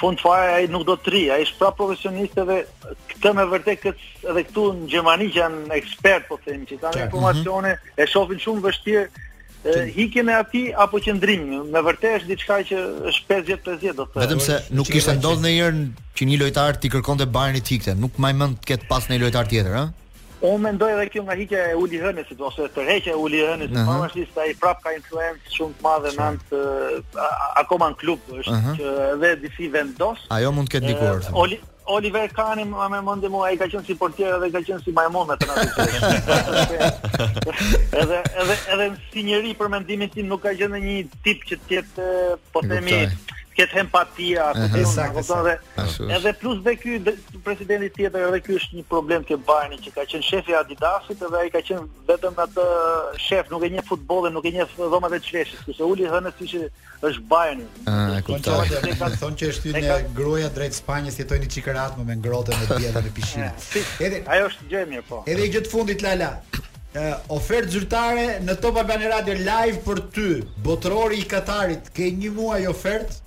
Fund fare ai nuk do të rri, ai është pra profesionist edhe këtë me vërtet këtë edhe këtu në Gjermani që janë ekspert po themi që kanë informacione, mm -hmm. e shohin shumë vështirë ikjen e atij apo qëndrimin. Me vërtet është diçka që është 50-50 do të thotë. Vetëm se nuk kishte ndodhur ndonjëherë që një lojtar t'i kërkonte Bayernit të ikte, nuk mbaj mend të ketë pas një lojtar tjetër, ëh? Unë mendoj edhe kjo nga ikja e Uli Hënesit ose tërheqja e Uli Hënesit, uh -huh. pavarësisht se ai prap ka influencë shumë të madhe në anë akoma në klub është uh -huh. që edhe disi vendos. Ajo mund të ketë ndikuar. Oli Oliver Kani më mendimin mua, ai ka qenë si portier edhe ka qenë si majmun me të natë. edhe edhe edhe si njeri për mendimin tim nuk ka qenë një tip që të jetë po themi ketë empati, apo uh -huh. edhe edhe plus dhe ky Një presidenti tjetër edhe ky është një problem te Bayerni që ka qenë shefi i Adidasit dhe ai ka qenë vetëm atë shef, nuk e njeh futbollin, nuk e njeh dhomat e zhveshjes, kurse Uli Hënesi që është Bayerni. Ah, kuptoj. Ah ka thonë që e shtyn gruaja drejt Spanjës, jetojnë Çikërat më ngrohtë në diell në pishinë. Edhe ajo është gjë e mirë po. Edhe gjë të fundit Lala. Ofertë zyrtare në Top Albania Radio live për ty, botërori i Katarit, ke një muaj ofertë?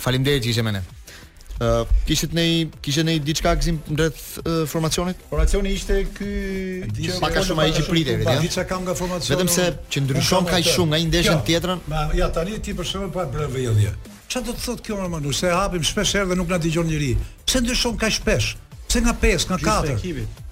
Faleminderit që ishe me ne. Ë uh, kishit në kishte në diçka Gzim rreth uh, formacionit? Formacioni ishte ky që pak a shumë ai që pritej, ja. Diçka kam nga formacioni. Vetëm se që ndryshon kaq shumë nga një ndeshje në tjetrën. Ma ja tani ti për shembull pa po bërë vëllje. Ça do të thotë kjo Armand, se e hapim shpesh herë dhe nuk na dëgjon njëri. Pse ndryshon kaq shpesh? Pse nga 5, nga 4?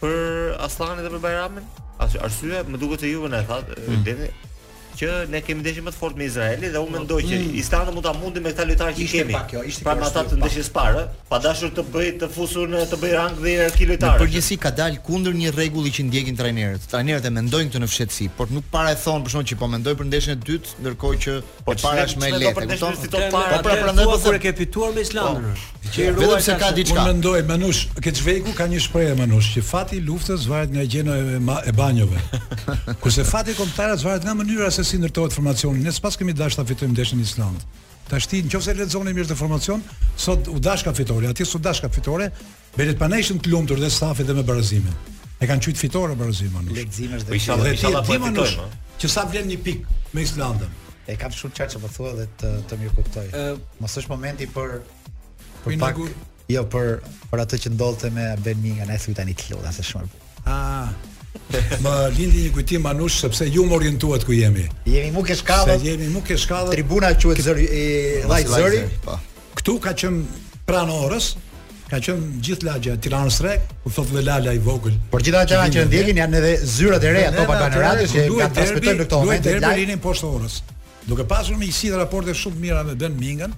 për Asllanin dhe për Bajramin? Arsyeja më duket se juve e thatë, mm. Deni, që ne kemi ndeshje më të fortë me Izraelin dhe unë mendoj që mm. Islandën mund ta mundim me këta lojtarë që kemi. Pak, jo, ishte pra me ata të ndeshjes së parë, pa dashur të bëj të fus unë të bëj rang dhe hierarki lojtarë. Në përgjithësi ka dalë kundër një rregulli që ndjekin trajnerët. Trajnerët e mendojnë këtë në fshehtësi, por nuk para e thon për shkak që po mendoj për ndeshjen e dytë, ndërkohë që e para është më e lehtë. Po pra prandaj po thonë, e ke fituar me Islandën. Që vetëm se ka diçka. Unë mendoj Manush, ke Shvejku ka një shprehje Manush që fati i luftës varet nga higjiena e, e banjove. Kurse fati i kombëtares varet nga mënyra se si ndërtohet formacioni. Ne s'paskemi dashur ta fitojmë ndeshjen në Island. Tashti nëse lexoni mirë këtë formacion, sot u dashka fitore, aty s'u dashka fitore, vallë i pashë të lumtur dhe stafin dhe me barazimin. E kanë quajt fitore barazimin. Leximi është dhe. Po inshallah, inshallah po fitojmë. Që sa vlen një pikë me Islandën. E kam shumë qartë që po thua dhe të të mirëkuptoj. Mos është momenti për për pak jo për për atë që ndodhte me Ben Minga, ne thuaj tani të lutem është shumë. Ah. Më lindi një kujtim Manush sepse ju më orientuat ku jemi. Jemi nuk e shkallë. Se jemi nuk e shkallë. Tribuna quhet zëri i Light Zëri. Po. Këtu ka qenë pranë orës, ka qenë gjithë lagja e Tiranës Re, kur thot dhe Lala i vogël. Por gjithë ata që e ndjekin janë edhe zyrat e reja Top Albania Radio që ka transmetuar në këto momente live. Duhet të rrinin poshtë orës. Duke pasur miqësi raporte shumë të mira me Ben Mingën,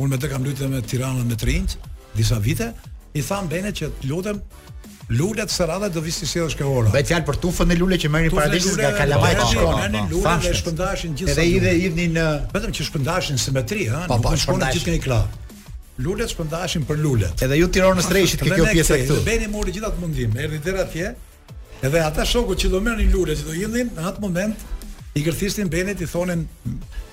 unë me të kam luajtur me Tiranën me Trinj disa vite, i thash Benit që lutem Lulet kësaj radhe do vish ti sjellësh ke ora. Bëhet fjalë për tufën e luleve që merrnin para ndeshjes nga kalamajt që shkonin. Merrnin lule dhe shpërndaheshin gjithë. Edhe i hidh i hidhnin në vetëm që shpërndaheshin simetri, ha, po, nuk po, shkonin gjithë një krah. Lulet shpërndaheshin për lulet. Edhe ju tironsit rrishit ke kjo pjesë këtu. Beni mori gjithë atë mundim, erdhi deri atje. Edhe ata shokut që do merrnin lule, që do i hidhnin në atë moment, i gërthisnin Benit i thonin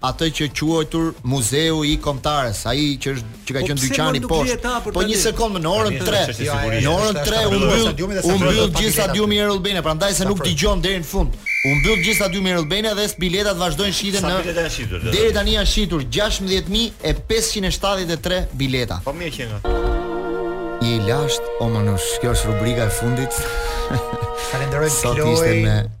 atë që është quajtur muzeu i kombëtares, ai që është që ka qenë dyqani poshtë. Po një sekond në orën 3. Në orën 3 u mbyll, u mbyll gjithë stadiumi Air Albania, prandaj se nuk dëgjon deri në fund. U mbyll gjithë stadiumi Air Albania dhe biletat vazhdojnë shiten. Deri tani janë shitur 16573 bileta. Po mirë që nga. Je i lashtë o Manush, kjo është rubrika e fundit. Falenderoj Kloj.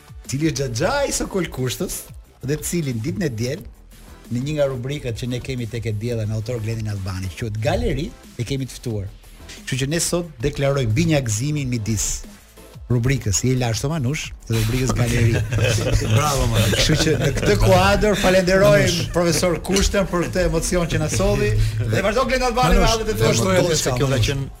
I cili është xhaxhai i Sokol Kushtës dhe të cilin ditën e diel në një nga rubrikat që ne kemi tek e diella me autor Glendin Albani, që quhet Galeri, e kemi të ftuar. Kështu që ne sot deklaroj binjakëzimin midis rubrikës i lashtë o Manush dhe rubrikës Galeri. Bravo më. Kështu që në këtë kuadër falenderoj profesor Kushtën për këtë emocion që na solli dhe vazhdo Glenda Albani me hallet e tua. Kjo ka qenë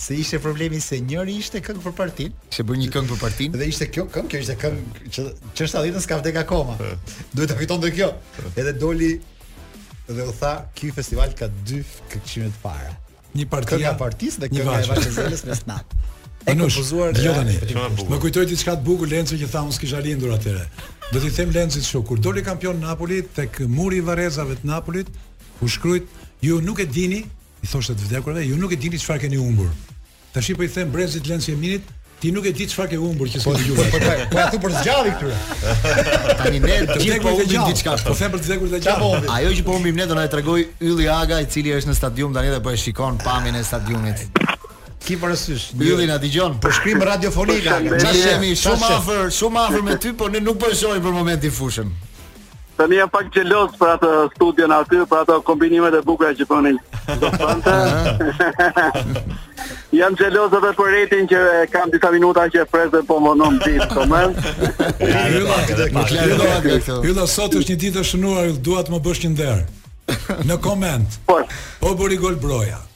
Se ishte problemi se njëri ishte këngë për partin. Ishte bërë një këngë për partin. Dhe ishte kjo këngë, kjo ishte këngë që që sot e asaj dite s'ka vdek akoma. Duhet të fitonte dhe kjo. Edhe doli dhe u tha, ky festival ka dy këngë çmime të para. Një partia këngë partis dhe këngë e Vaçe Zelës me snap. E nuk buzuar dhe tani. Më kujtoi diçka të bukur Lenci që tha unë s'kisha lindur atëherë. Do t'i them Lencit kështu, kur doli kampion Napoli tek muri i varrezave të Napolit, u shkruajt ju nuk e dini I thoshte të vdekurve, ju nuk e dini çfarë keni humbur. Tashi po i them brezit Lenci Eminit, ti nuk e di çfarë ke humbur që s'ke dëgjuar. Po po po thu për së gjalli këtyre. Tani ne të gjithë po humbim diçka. Po them për të vdekur të gjallë. Ajo që po humbim ne do na e tregojë Ylli Aga, i cili është në stadium tani dhe po e shikon pamjen e stadiumit. Ki parasysh. Ylli na dëgjon. Po shkrim radiofonika. Ne jemi shumë afër, shumë afër me ty, po ne nuk po e shohim për momentin fushën. Tani jam pak xheloz për atë studion aty, për ato kombinimet e bukura që bëni. Domethënë jam xheloz edhe për Redin që kam disa minuta që e pres dhe po më nom ditë, po më. Ylli, sot është një ditë e shënuar, dua të më bësh një nder. Në koment. Po. Po bëri gol Broja.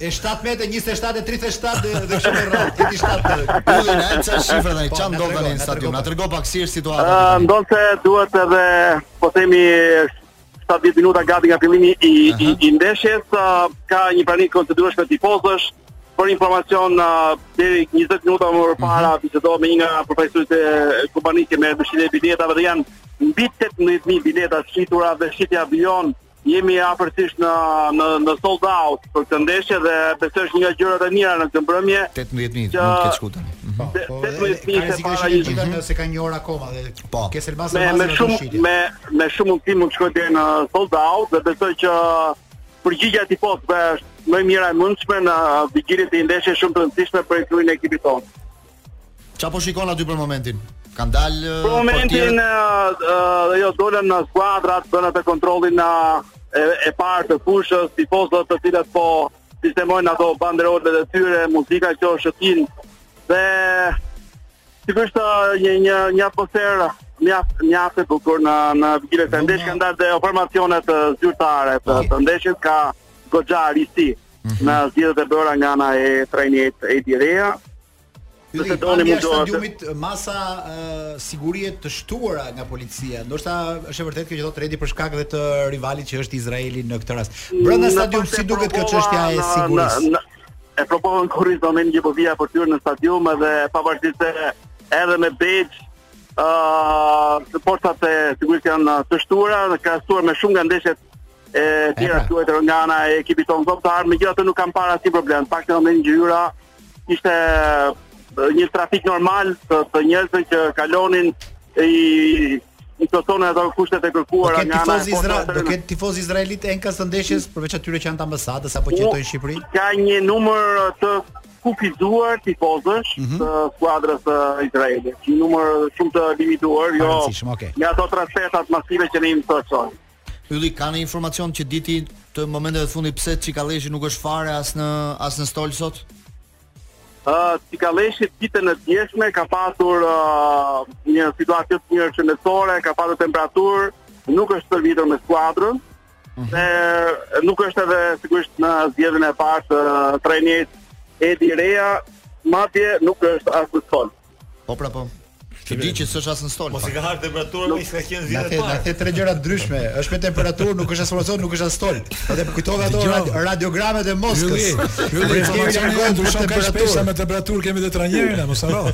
e 17 e 27 e 37 dhe dhe kështu me radhë e di 7 Ylli, na ca shifra tani po, ça ndodh tani në stadium na trego pak si është situata ah, ndonëse duhet edhe po themi 70 minuta gati nga fillimi i i, i ndeshjes ah, ka një prani të konsiderueshme tifozësh për informacion ah, deri 20 minuta më mhm. parë bisedova me një nga përfaqësuesit e kompanisë që bën shitjen e biletave dhe janë mbi 18000 bileta shitura dhe shitja vijon Jemi afërsisht në në në sold out për këtë ndeshje dhe besoj është një nga gjërat e mira në këtë mbrëmje. 18 mijë mund të ketë shku tani. Mhm. Po, po, po, edhe ka rrezik që të gjitha nëse ka një orë akoma dhe po. Kështu që me, me shumë me me shumë mundësi mund të shkojë deri në sold out dhe besoj që përgjigja e tifozëve është më e mira e mundshme në vigjilje të një ndeshje shumë të rëndësishme për rrugën e ekipit tonë. Ça po shikon aty për momentin? Kanë dalë për momentin ëh jo, dolën skuadrat, bënë atë kontrollin e, e parë të fushës, tifozët të cilët po sistemojnë ato banderolet e tyre, muzika që ushtin dhe sigurisht një një një atmosferë mjaft mjaft e bukur në në vigjilje të ndeshjes kanë dalë dhe formacionet zyrtare të, të ndeshjes ka goxha risi. mm -hmm. në zgjedhjet e bëra nga ana e trajnerit Edi Reja. Ylli, nëse doni mund stadiumit të... masa uh, sigurie të shtuara nga policia. Ndoshta është e vërtetë kjo që thotë Redi për shkak dhe të rivalit që është Izraeli në këtë rast. Brenda stadiumit si duket kjo çështja e sigurisë? E provova në kurriz domethënë po vija për të hyrë në stadium edhe pavarësisht se isha me bexh ë uh, masat e sigurisë janë të shtuara, krahasuar me shumë nga ndeshjet e tjera të luajtura nga ana e ekipit tonë kombëtar, megjithatë nuk kam parë asnjë problem. Paktën nga hyra ishte një trafik normal të, të njerëzve që kalonin i i plotësonin ato kushtet e kërkuara nga ana e tifozë Izrael, do ketë tifozë izraelitë enkas për ndeshjen përveç atyre që janë të ambasadës apo që jetojnë në Shqipëri. Ka një numër të kufizuar tifozësh mm -hmm. të skuadrës së Izraelit. Një numër shumë të limituar, jo. Okay. Nga ato transfertat masive që ne jemi mësuar. Ylli ka një informacion që di ti të momenteve të fundit pse Çikalleshi nuk është fare as në as në stol sot? Ë uh, Çikalleshi ditën e djeshme ka patur uh, një situatë jo të mirë shëndetësore, ka patur temperaturë, nuk është stërvitur me skuadrën. Mhm. Dhe uh -huh. nuk është edhe sigurisht në zgjedhjen e parë të uh, trajnerit Edi Reja, madje nuk është as në stol. Po pra po. Ti di që s'është as në stol. Mos i ka rënë temperatura me ishte qenë zgjidhje e parë. Na the tre gjëra të ndryshme. Është me temperaturë, nuk është as frozon, nuk është as stol. Edhe po kujtova ato radiogramet e Moskës. Ju le të kemi çfarë gojë ndryshon ka shpesa me temperaturë kemi të trajnerin, mos harro.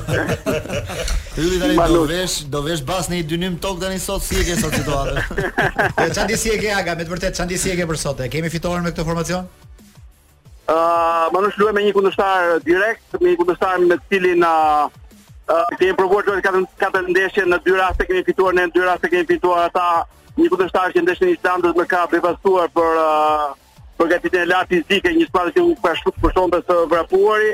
Ylli tani do vesh, do vesh bas në një dynim tok tani sot si e ke sot situatën. Çandi si e ke aga, me të vërtetë çandi si e ke për sot. E kemi fitoren me këtë formacion? Ë, uh, Manush luajmë me një kundërshtar direkt, me një kundërshtar me të cilin ë uh, uh, kemi provuar të katër katër ndeshje në dy raste kemi fituar në dy raste kemi fituar ata një kundërshtar që ndeshjen e Islandës më ka devastuar për uh, për përgatitjen e lartë fizike, një skuadër që nuk pushonte së vrapuari.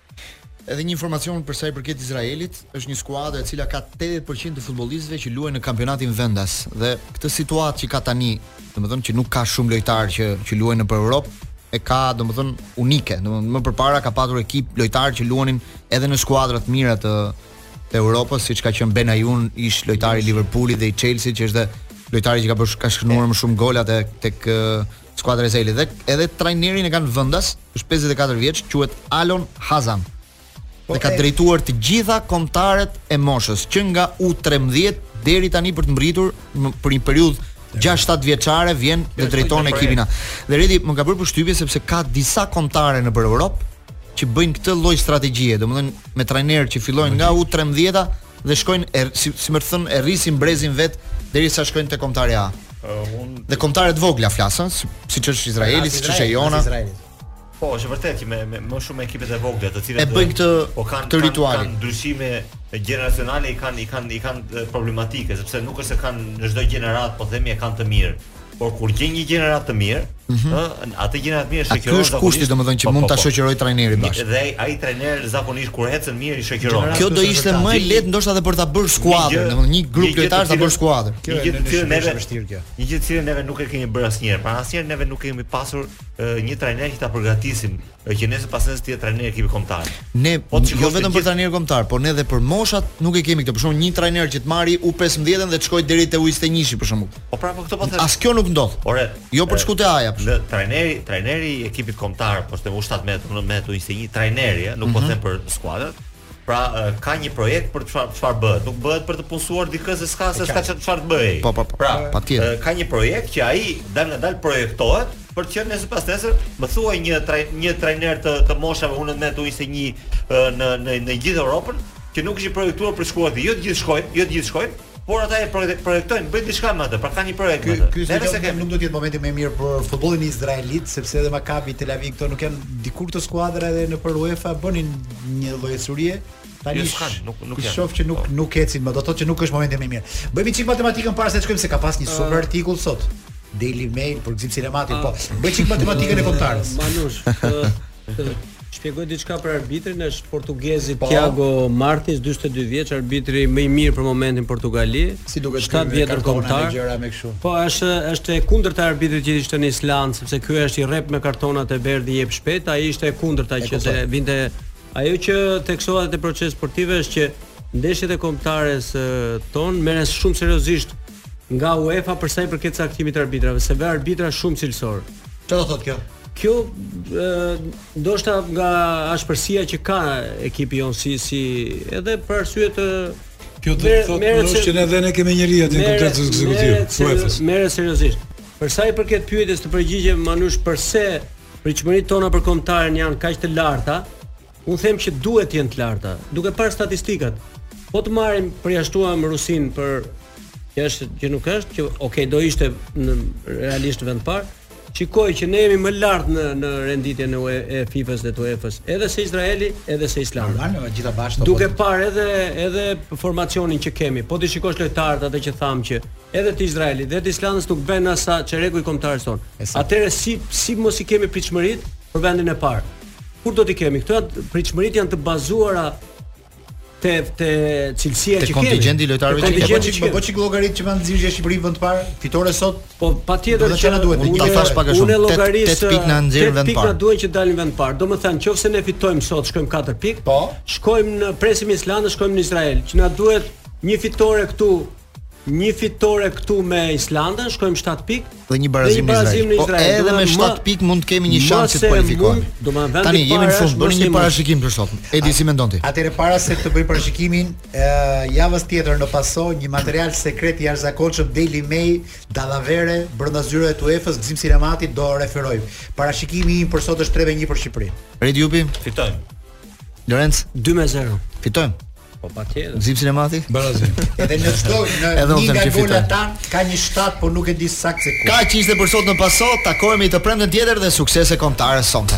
Edhe një informacion për sa i përket Izraelit, është një skuadër e cila ka 80% të futbollistëve që luajnë në kampionatin vendas dhe këtë situatë që ka tani, domethënë që nuk ka shumë lojtarë që që luajnë nëpër Europë, e ka domethënë unike. Domethënë më përpara ka patur ekip lojtarë që luanin edhe në skuadra të mira të të Europës, siç ka qenë Benajun, ish lojtari i Liverpoolit dhe i Chelsea, që është dhe lojtari që ka bërë ka shënuar më shumë gola te tek skuadra e Izraelit dhe edhe trajnerin e kanë vendas, është 54 vjeç, quhet Alon Hazan. Po, dhe ka drejtuar të gjitha kombëtaret e moshës, që nga U13 deri tani për të mbërritur për një periudhë 6-7 vjeçare vjen dhe drejton ekipin. Dhe Redi më ka bërë përshtypje sepse ka disa kombëtare nëpër Europë që bëjnë këtë lloj strategjie, domethënë me trajnerë që fillojnë nga U13-a dhe shkojnë e, si, si me të thënë e rrisin brezin vetë derisa shkojnë te kombëtarja A. Uh, un... Dhe kombëtaret e vogla flasim, si, siç është Izraeli, siç është jona. Po, është vërtet që me, me më shumë ekipet e vogla, të cilat e bëjnë këtë po kanë këtë ritual. Kanë ndryshime gjeneracionale i kanë i kanë i kanë problematike, sepse nuk është se kanë në çdo gjenerat, po themi e kanë të mirë. Por kur gjen një gjeneratë të mirë, ëh, mm -hmm. atë gjeneratë të mirë e shoqëron. Ky është kushti domethënë që po, mund po, ta po. shoqërojë trajneri bash. Dhe ai trajner zakonisht kur ecën mirë i shoqëron. Kjo do ishte më e lehtë ndoshta edhe për ta bërë skuadër, domethënë një grup lojtarë ta bësh skuadër. Kjo është një gjë e vështirë kjo. Një gjë që neve nuk e kemi bërë asnjëherë, pra asnjëherë neve nuk kemi pasur një trajner që ta përgatisim Dhe që nesër pasnesër të jetë trajner i ekipit kombëtar. Ne po jo vetëm për trajnerin kombëtar, por ne edhe për moshat nuk e kemi këtë. Për shembull, një trajner që të marrë U15-ën dhe të shkojë deri te U21-shi për shembull. Po pra, po këtë po them. As kjo nuk ndodh. Ore, jo për shkute aja. Në trajneri, trajneri i ekipit kombëtar, po të U17, nëntëmbëdhjetë, U21 trajneri, nuk po mhm. them për skuadrat. Pra ka një projekt për çfarë çfarë bëhet. Nuk bëhet për të punësuar dikë se s'ka se s'ka çfarë të bëjë. Po po po. Pra, patjetër. Ka një projekt që ai dal nga dal projektohet për të qenë nesër pasnesër, më thuaj një traj, një trajner të të moshave U19, U21 në në në gjithë Europën që nuk është i projektuar për shkuar aty. Jo të gjithë shkojnë, jo të gjithë shkojnë. por ata e projektojnë, bëjnë diçka me atë, pra kanë një projekt me atë. Ky stadium kemi... nuk do të jetë momenti më i mirë për futbollin izraelit, sepse edhe Maccabi Tel Aviv këto nuk janë dikur këto skuadra edhe nëpër UEFA bënin një lloj ecurie. Tani jo, shkan, nuk nuk janë. Shoh që nuk po. nuk ecin, me do thënë që nuk është momenti më i mirë. Bëjmë çik matematikën para se të shkojmë se ka pas një super ah. artikull sot. Daily Mail për Gzim Sinematin, po. Ah. Bëj çik matematikën e kombëtares. Manush, Shpjegoj diçka për arbitrin, është portugezi po. Thiago Martins, 42 vjeç, arbitri më i mirë për momentin në Portugali. Si duket 7 vjet ndërkombëtar. Po është është e kundërta e arbitrit që ishte në Islandë, sepse ky është i rreptë me kartonat e verdhë i jep shpejt, ai ishte e kundërta që të vinte. Ajo që theksova te Procesi Sportiv është që ndeshjet e kombëtares tonë merren shumë seriozisht Nga UEFA për sa i përket caktimit të arbitrave, se vë arbitra shumë cilësorë. Çfarë do thotë kjo? Kjo ë ndoshta nga ashpërsia që ka ekipi jonë si si edhe për arsye të Kjo do të thotë për është që ne dhe ne kemi njerëz atje në komitet ekzekutiv. UEFA. Merret seriozisht. Për sa i përket pyetjes t'i përgjigjem Manush përse pritshmëritë tona për kombëtaren janë kaq të larta, Unë them që duhet të jenë të larta, duke parë statistikat. Po të marrim, përjashtojmë Rusinë për që është që nuk është, që ok do ishte në realisht vend parë. Shiko që ne jemi më lart në në renditjen e, e FIFA-s dhe të UEFA-s, edhe se Izraeli, edhe se Islanda. Normal, gjitha bashkë. Duke po... parë edhe edhe formacionin që kemi. Po t'i shikosh lojtarët atë që thamë që edhe të Izraelit dhe të Islandës nuk bëjnë as sa çereku i kombëtares sonë. Atëherë si të mos i kemi pritshmëritë për vendin e parë. Kur do t'i kemi? Këto pritshmëritë janë të bazuara te te cilësia që kemi. Te kontingjenti i lojtarëve që kemi. Ti po çik llogaritë që ta nxjerrë Shqipërinë vend të parë, fitore sot. Po patjetër që na duhet. Unë ta thashë pak a shumë. Unë llogaris 8 pikë na nxjerrin vend të parë. 8 pikë na duhen që të dalim vend të parë. Domethënë, nëse ne fitojmë sot, shkojmë 4 pikë. Po. Shkojmë ne presim Islandën, shkojmë në Izrael, që na duhet një fitore këtu Një fitore këtu me Islandën, shkojmë 7 pikë dhe një barazim me Izraelin. Po edhe me 7 pikë mund të kemi një shans të kualifikohemi. Tani jemi në fund, bëni një parashikim për sot. Edi si mendon ti? Atëherë para se të bëj parashikimin, ë javës tjetër në Pasuell një material sekret i jashtëzakonshëm Daily Mail, dallavere brenda zyrave të UEFA-s, Gzim Sinemati do referoj. Parashikimi im për sot është 3-1 për Shqipërinë. Redi Jupi, fitojmë. Lorenc 2-0. Fitojmë. Po patjetër. Gzim Sinemati? Barazim. Edhe në çdo në Edhe një nga golat tanë ka një shtatë, por nuk e di saktë se ku. Kaq ishte për sot në paso, takohemi të premten tjetër dhe suksese kombëtares sonte.